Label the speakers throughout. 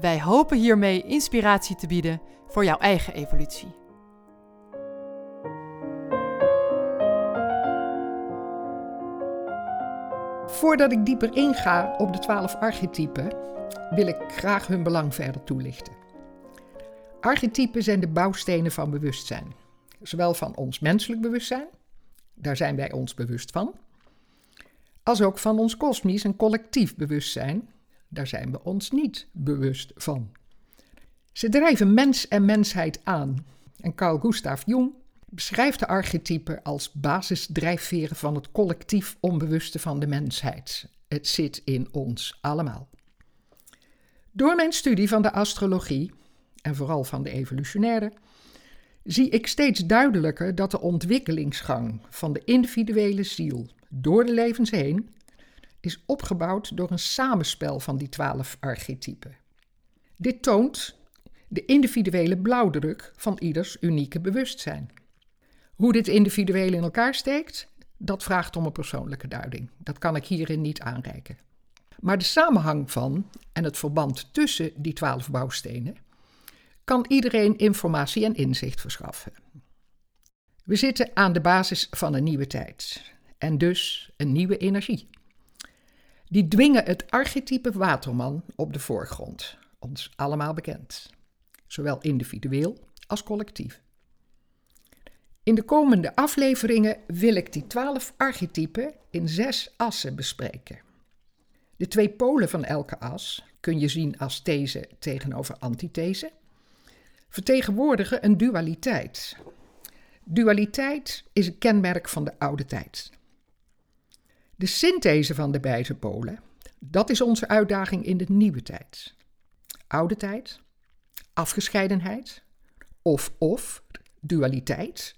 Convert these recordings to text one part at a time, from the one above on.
Speaker 1: Wij hopen hiermee inspiratie te bieden voor jouw eigen evolutie.
Speaker 2: Voordat ik dieper inga op de twaalf archetypen, wil ik graag hun belang verder toelichten. Archetypen zijn de bouwstenen van bewustzijn, zowel van ons menselijk bewustzijn, daar zijn wij ons bewust van, als ook van ons kosmisch en collectief bewustzijn, daar zijn we ons niet bewust van. Ze drijven mens en mensheid aan. En Carl Gustav Jung beschrijft de archetypen als basisdrijfveren van het collectief onbewuste van de mensheid. Het zit in ons allemaal. Door mijn studie van de astrologie, en vooral van de evolutionaire, zie ik steeds duidelijker dat de ontwikkelingsgang van de individuele ziel door de levens heen is opgebouwd door een samenspel van die twaalf archetypen. Dit toont de individuele blauwdruk van ieders unieke bewustzijn. Hoe dit individueel in elkaar steekt, dat vraagt om een persoonlijke duiding. Dat kan ik hierin niet aanreiken. Maar de samenhang van en het verband tussen die twaalf bouwstenen kan iedereen informatie en inzicht verschaffen. We zitten aan de basis van een nieuwe tijd en dus een nieuwe energie. Die dwingen het archetype waterman op de voorgrond, ons allemaal bekend, zowel individueel als collectief. In de komende afleveringen wil ik die twaalf archetypen in zes assen bespreken. De twee polen van elke as kun je zien als these tegenover antithese, vertegenwoordigen een dualiteit. Dualiteit is een kenmerk van de oude tijd. De synthese van de beide polen, dat is onze uitdaging in de nieuwe tijd. Oude tijd, afgescheidenheid, of-of, dualiteit,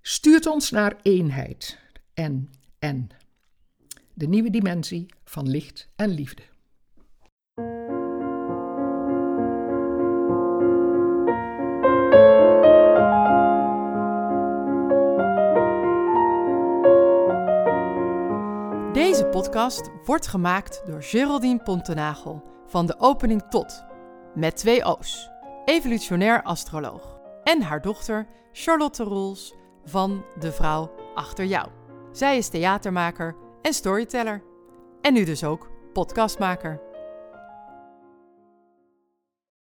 Speaker 2: stuurt ons naar eenheid en en. De nieuwe dimensie van licht en liefde.
Speaker 1: Deze podcast wordt gemaakt door Geraldine Pontenagel van de Opening Tot, met twee O's, evolutionair astroloog, en haar dochter Charlotte Roels van De Vrouw Achter Jou. Zij is theatermaker en storyteller. En nu dus ook podcastmaker.